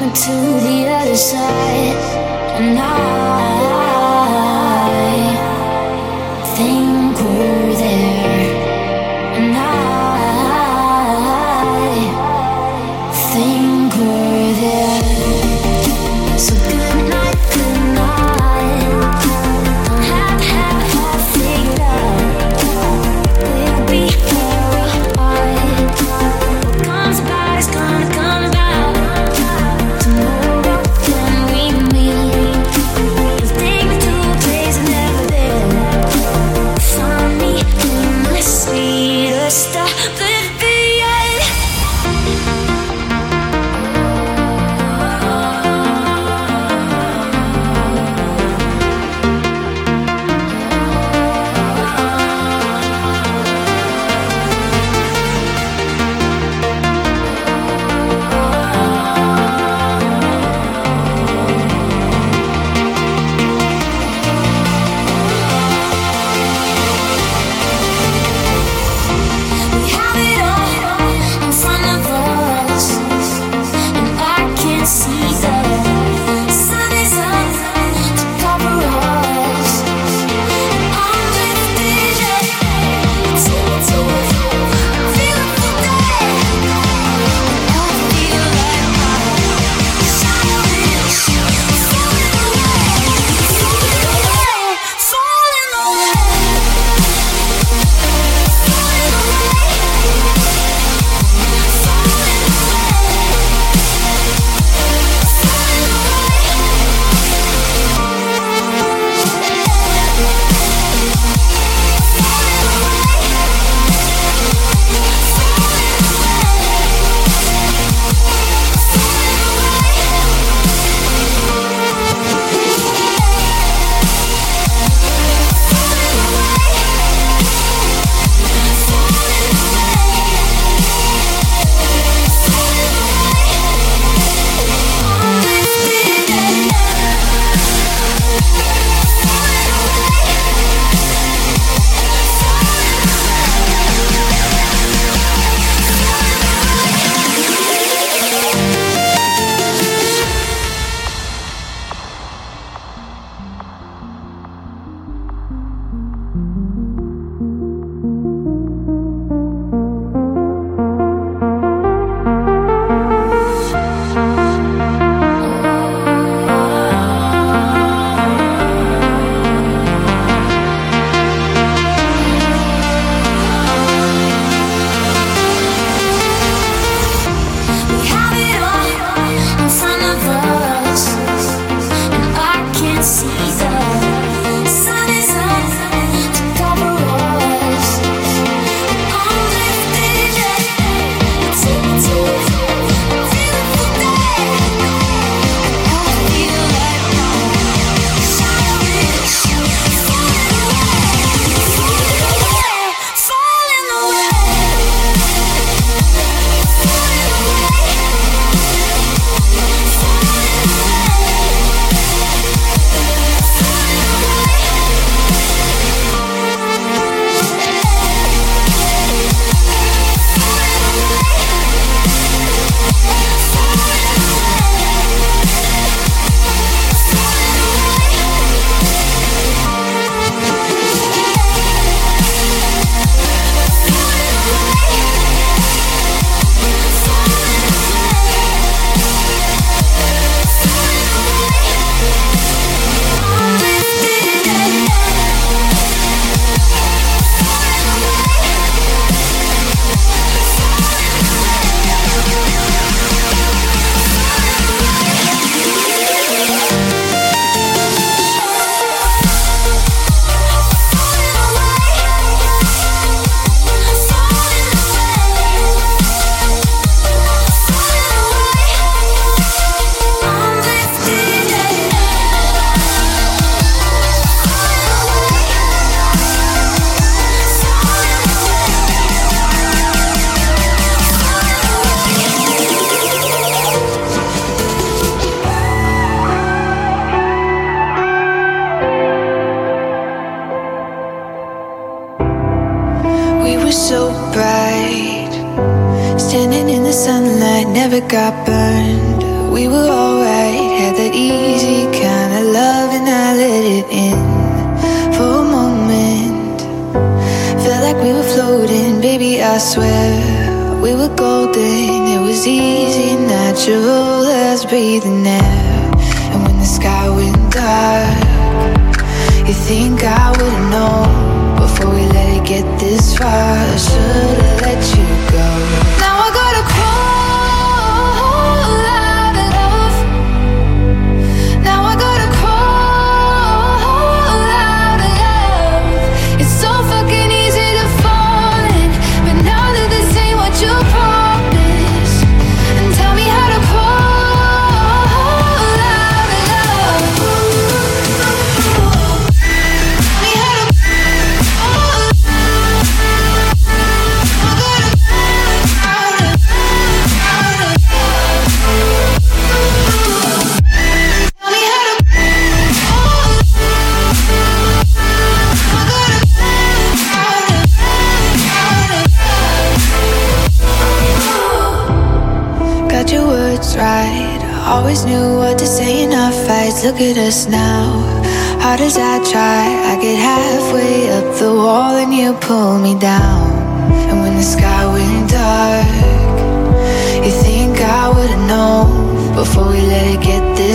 got burned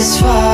get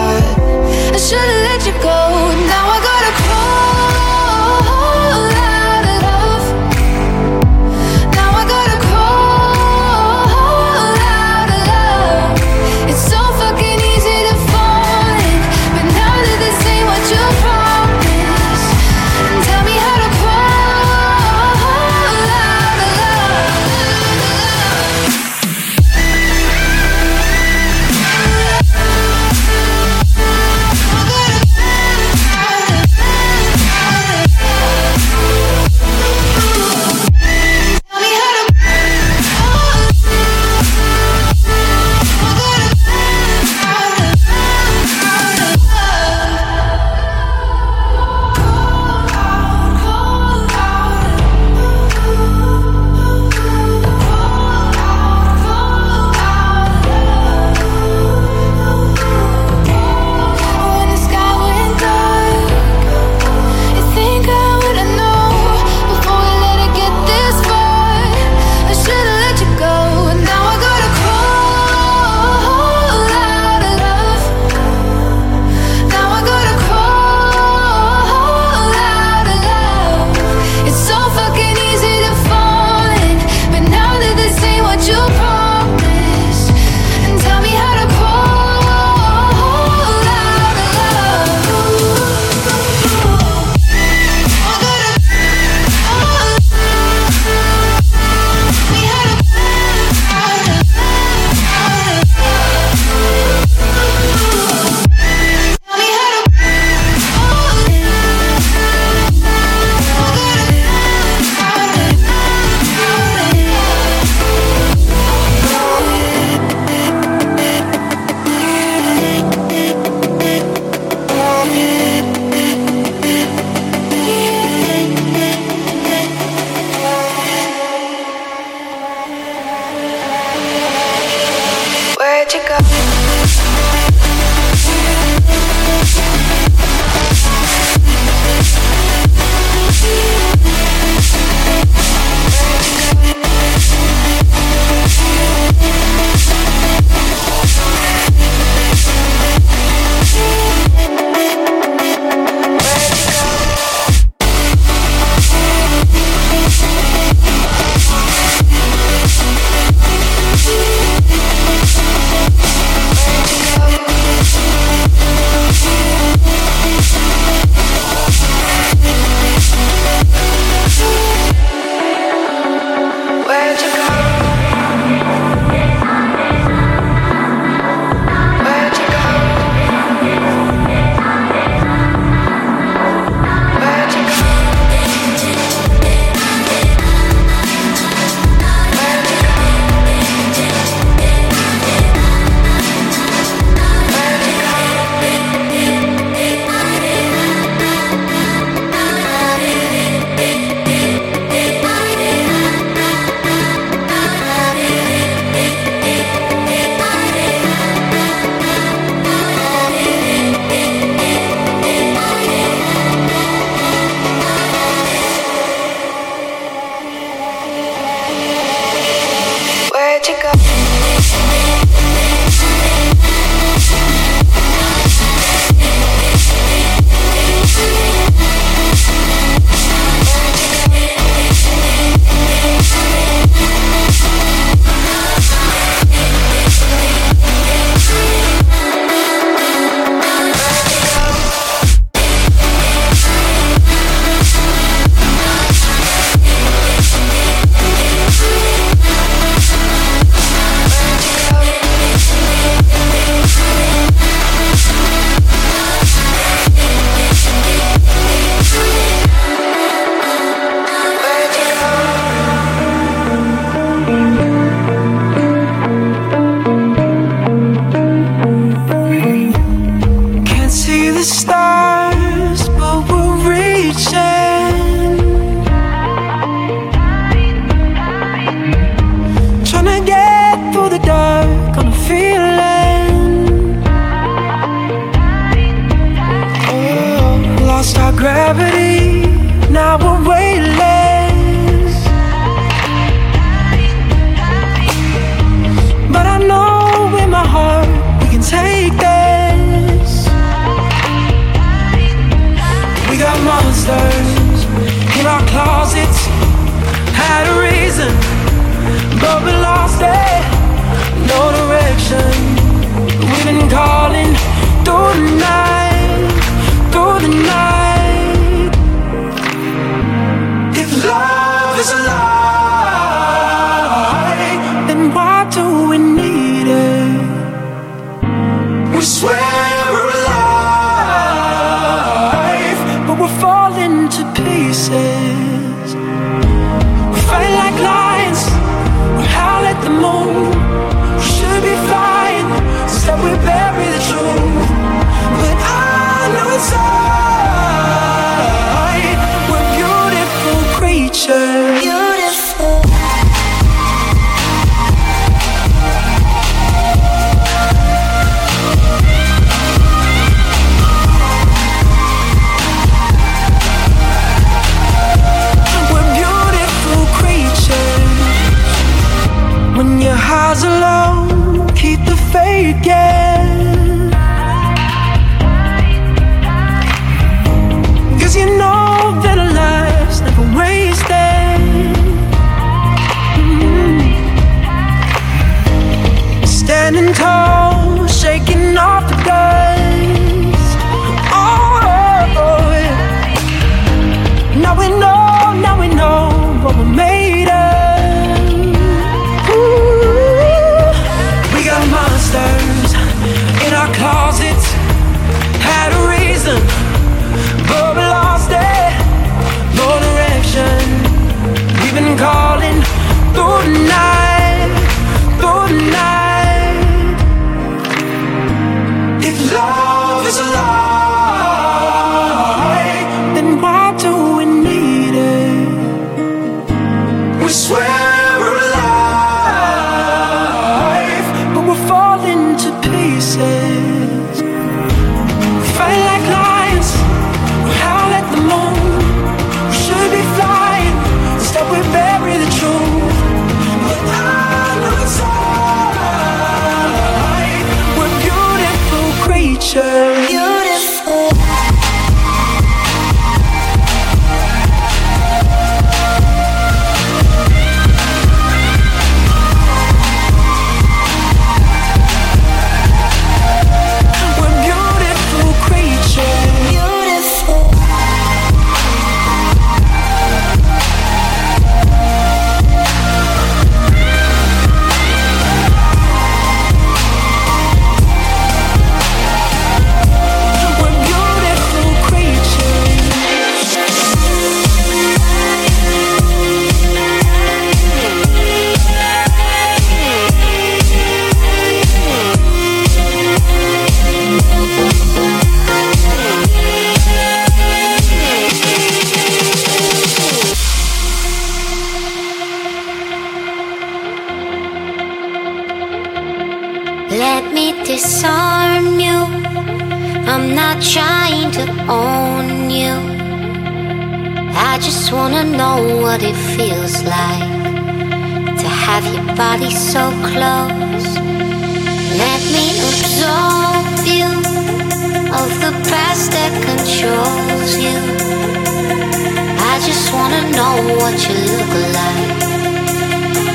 know what you look like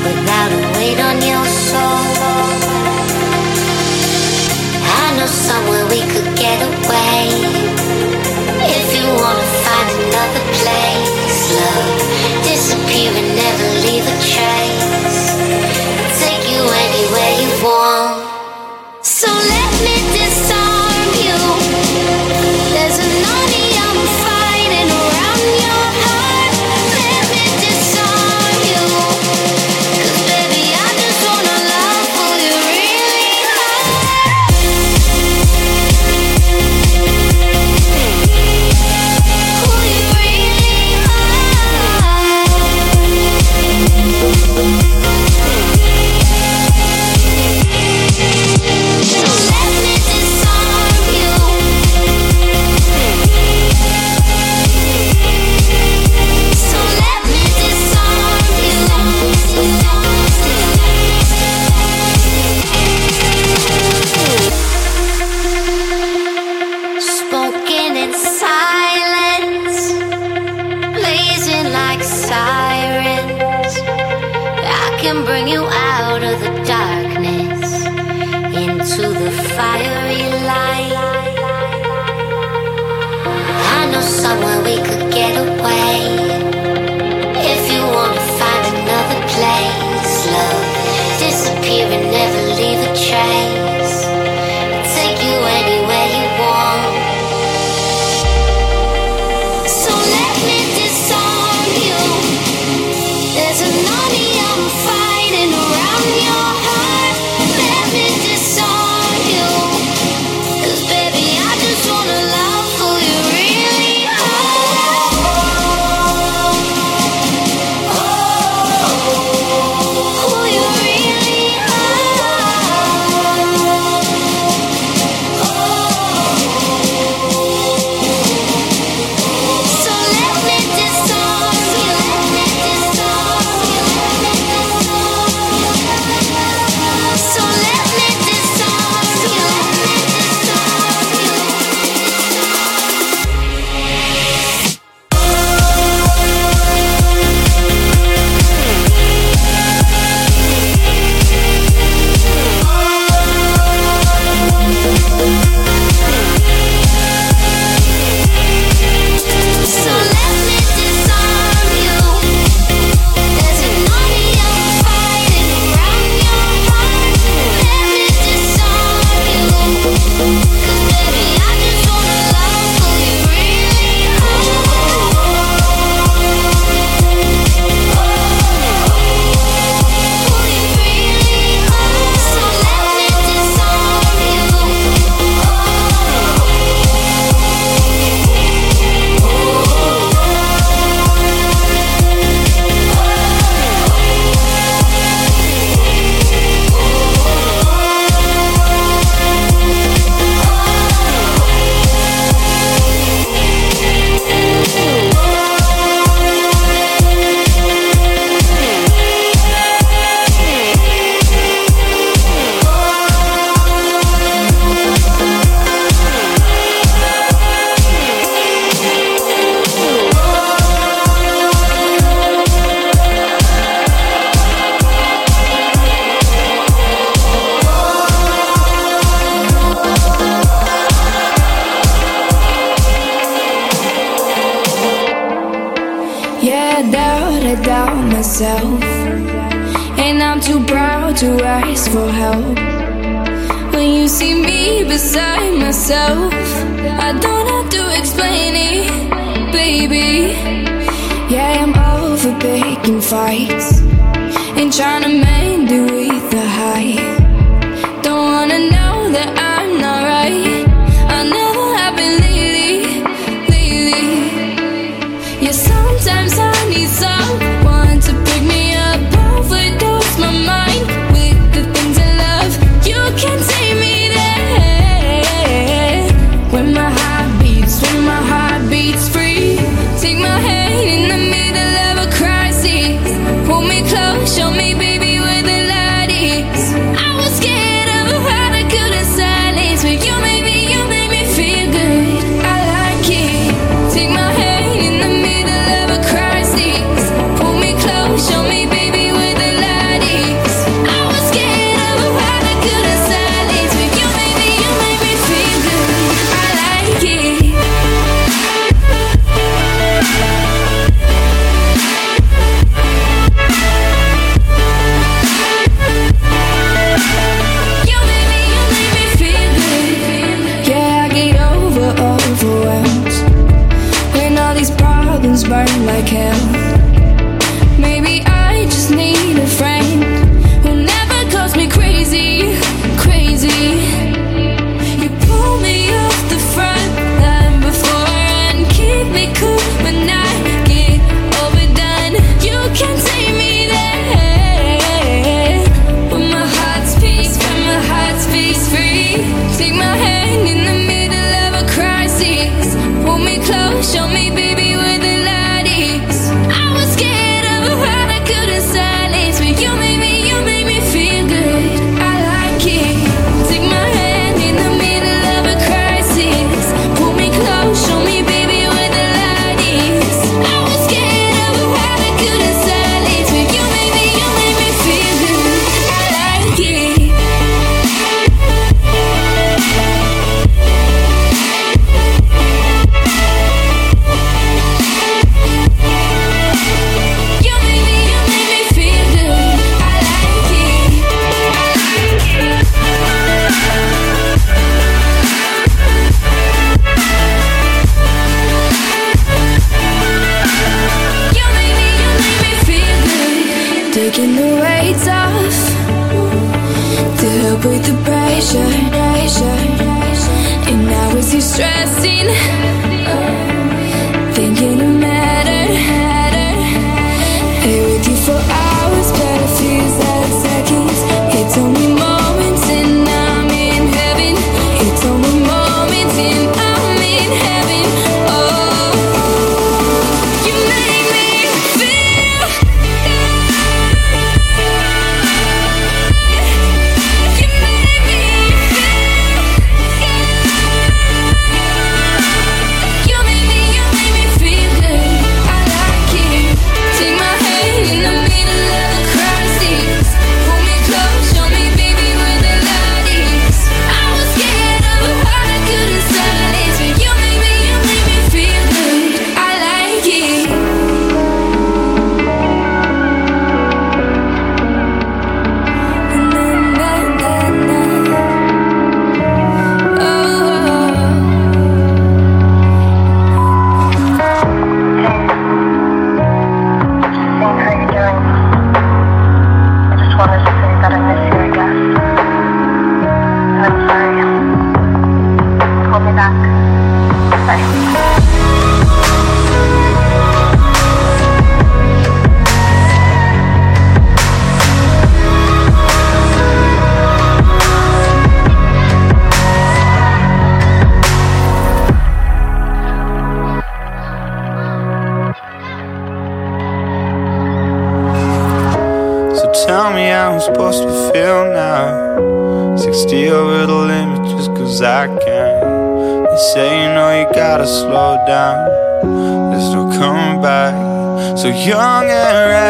without a weight on your soul. I know somewhere we could get away if you wanna find another place. Love disappear and never leave a trace. Take you anywhere you want.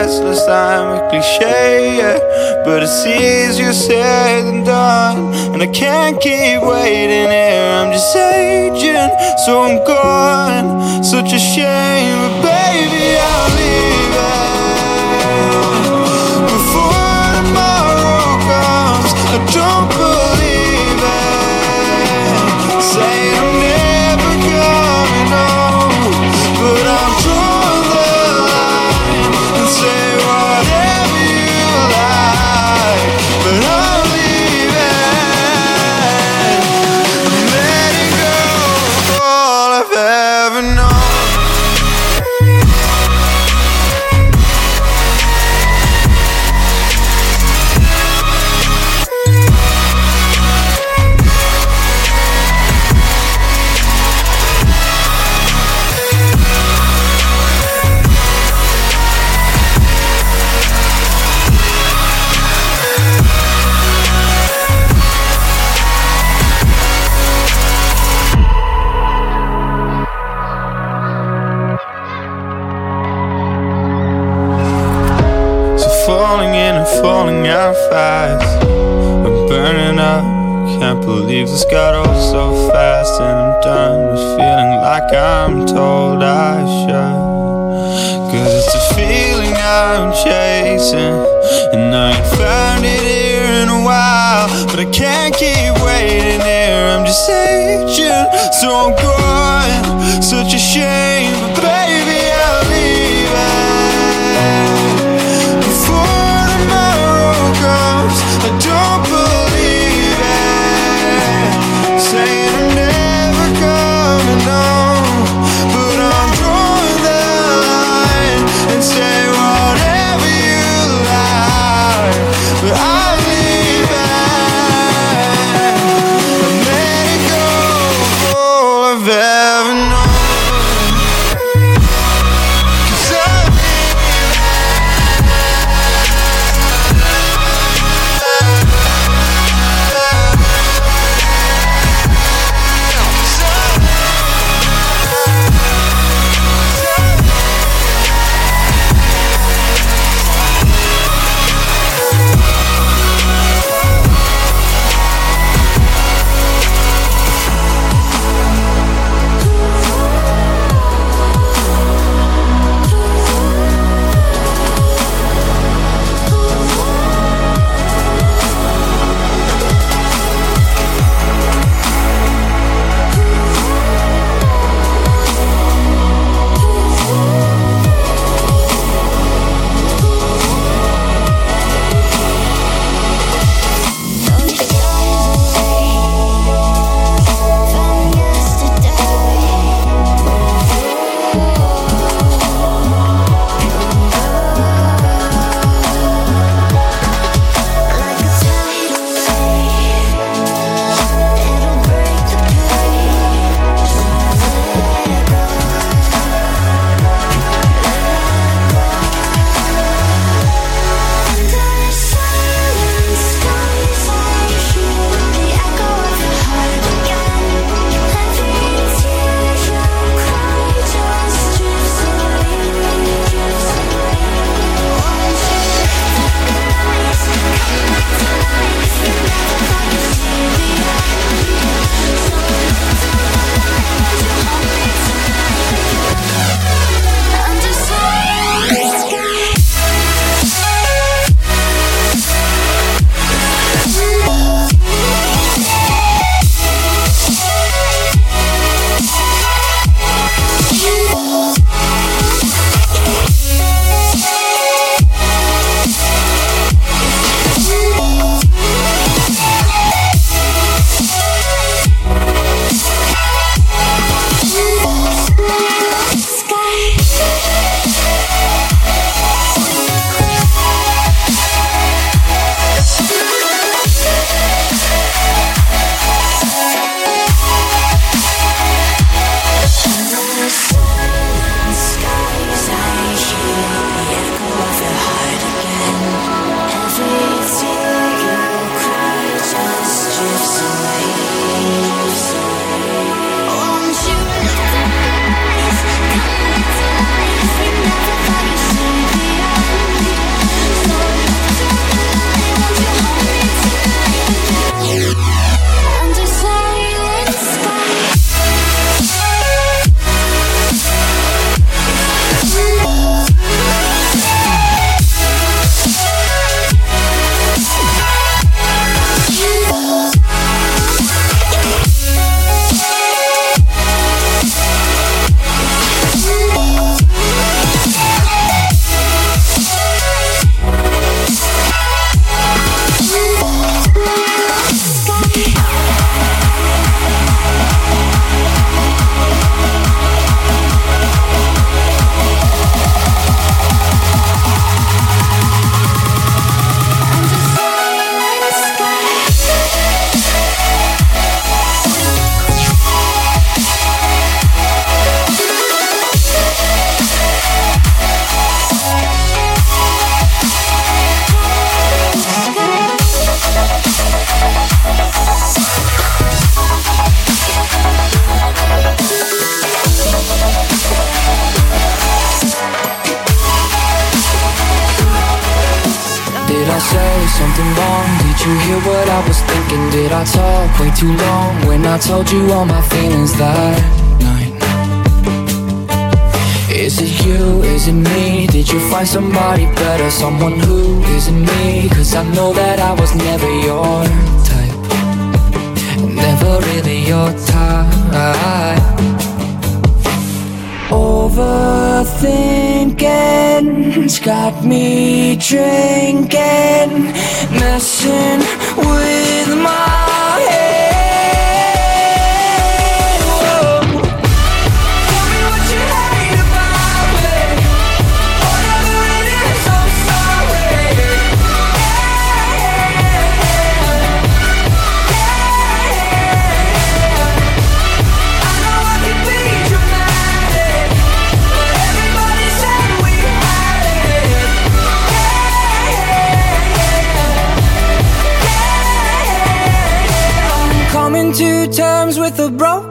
restless, I'm a cliche, yeah. But it's easier said than done. And I can't keep waiting here, I'm just aging, so I'm gone. Such a shame, but baby, I'm leaving. Before tomorrow comes, I don't how fast I'm burning up. Can't believe this got old so fast, and I'm done with feeling like I'm told I should. Cause it's a feeling I'm chasing, and I ain't found it here in a while. But I can't keep waiting here, I'm just aging, so I'm going. Such a shame.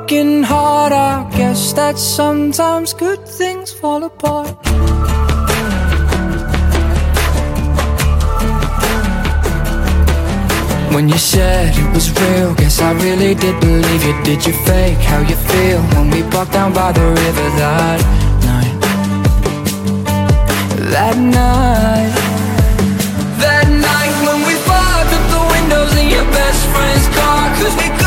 working hard. I guess that sometimes good things fall apart. When you said it was real, guess I really did believe you. Did you fake how you feel when we walked down by the river that night? That night, that night when we fogged up the windows in your best friend's car, cause we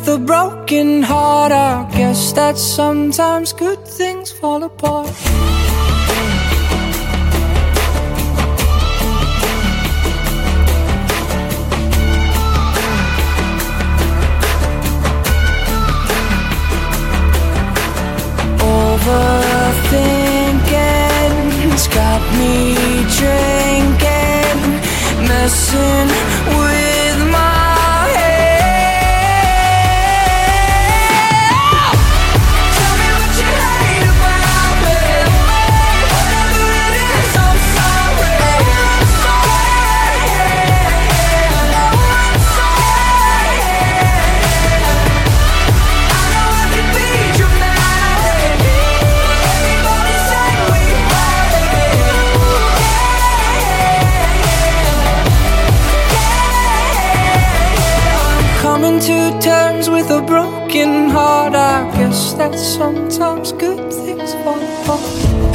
with a broken heart. I guess that sometimes good things fall apart. Overthinking's got me drinking, messing.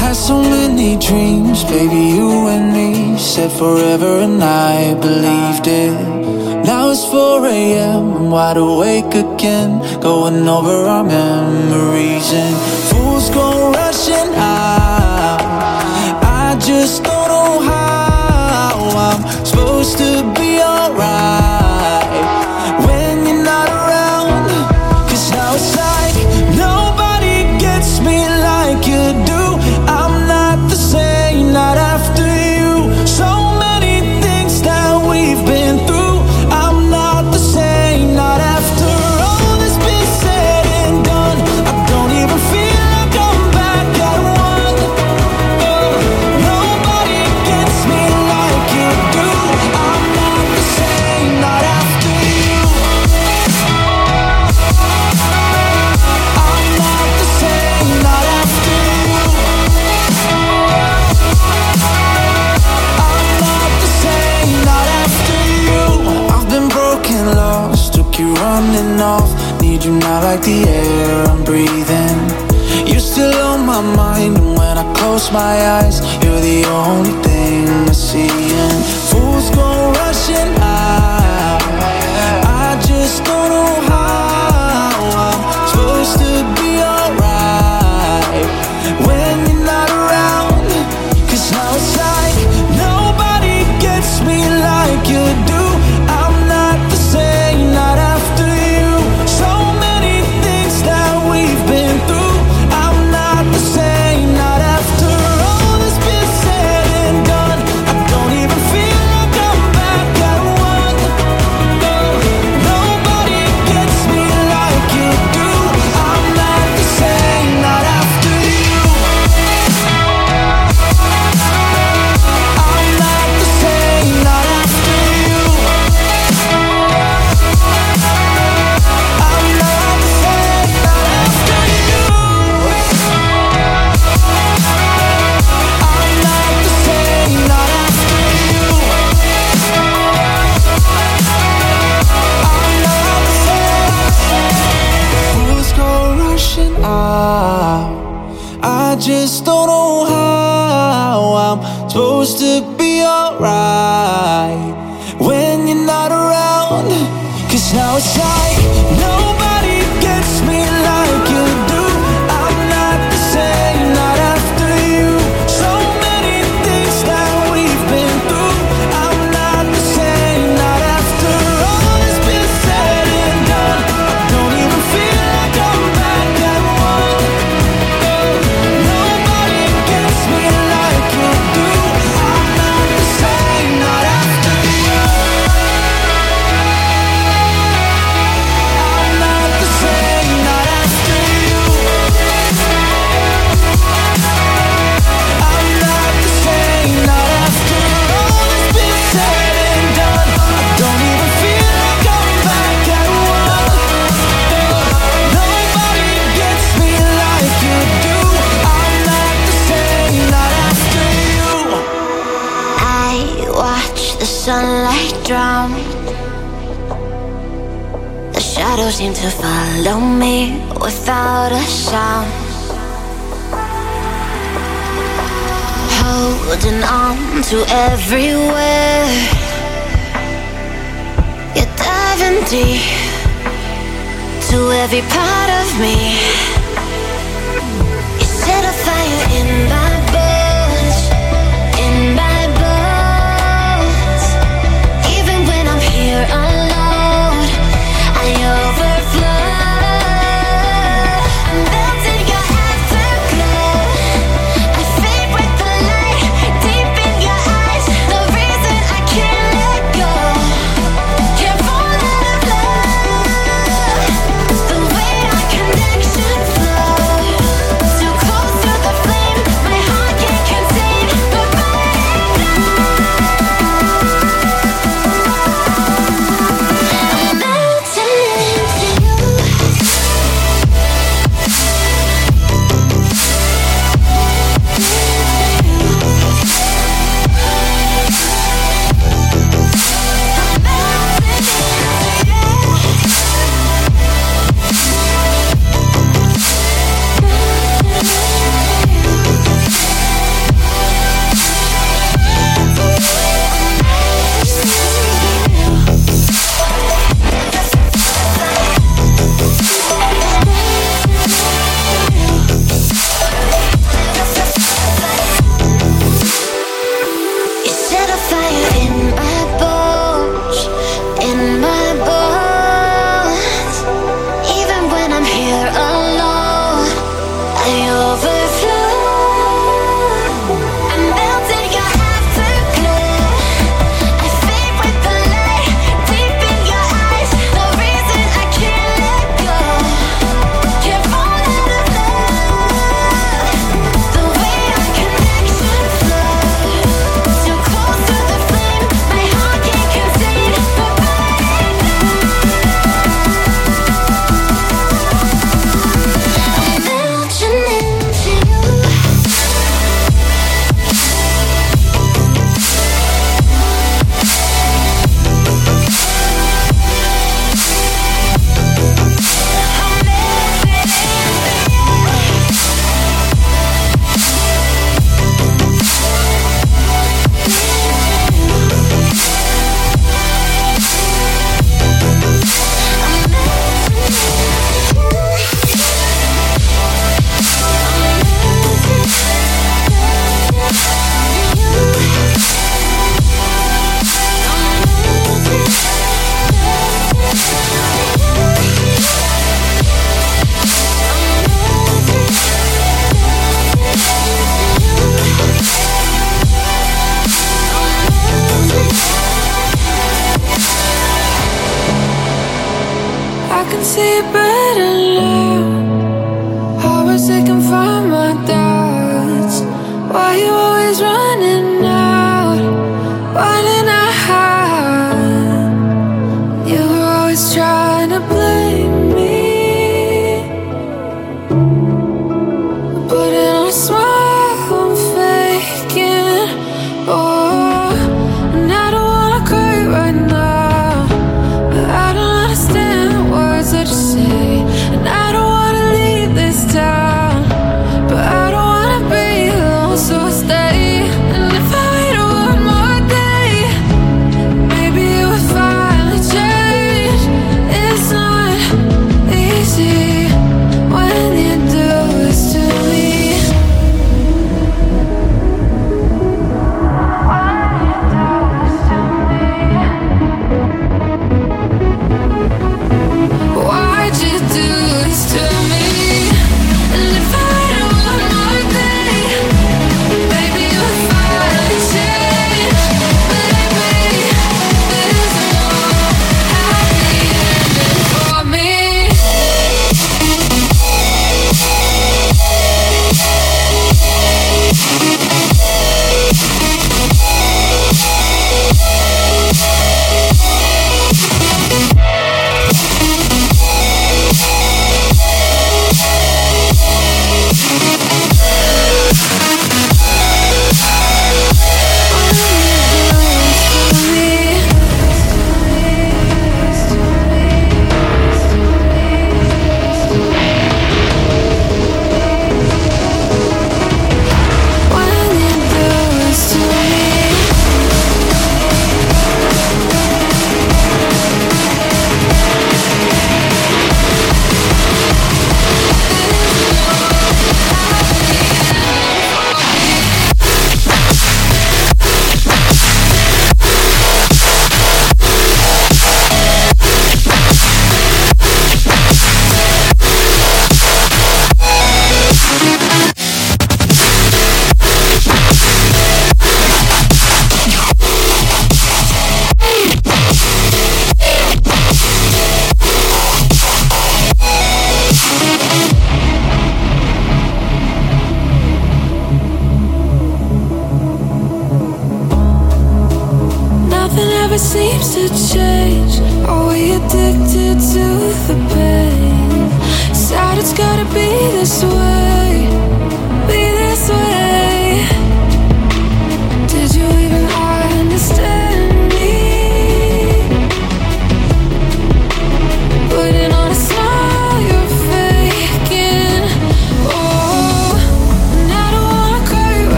Had so many dreams, baby, you and me said forever, and I believed it. Now it's 4 a.m., I'm wide awake again, going over our memories and close my eyes, you're the only thing I see.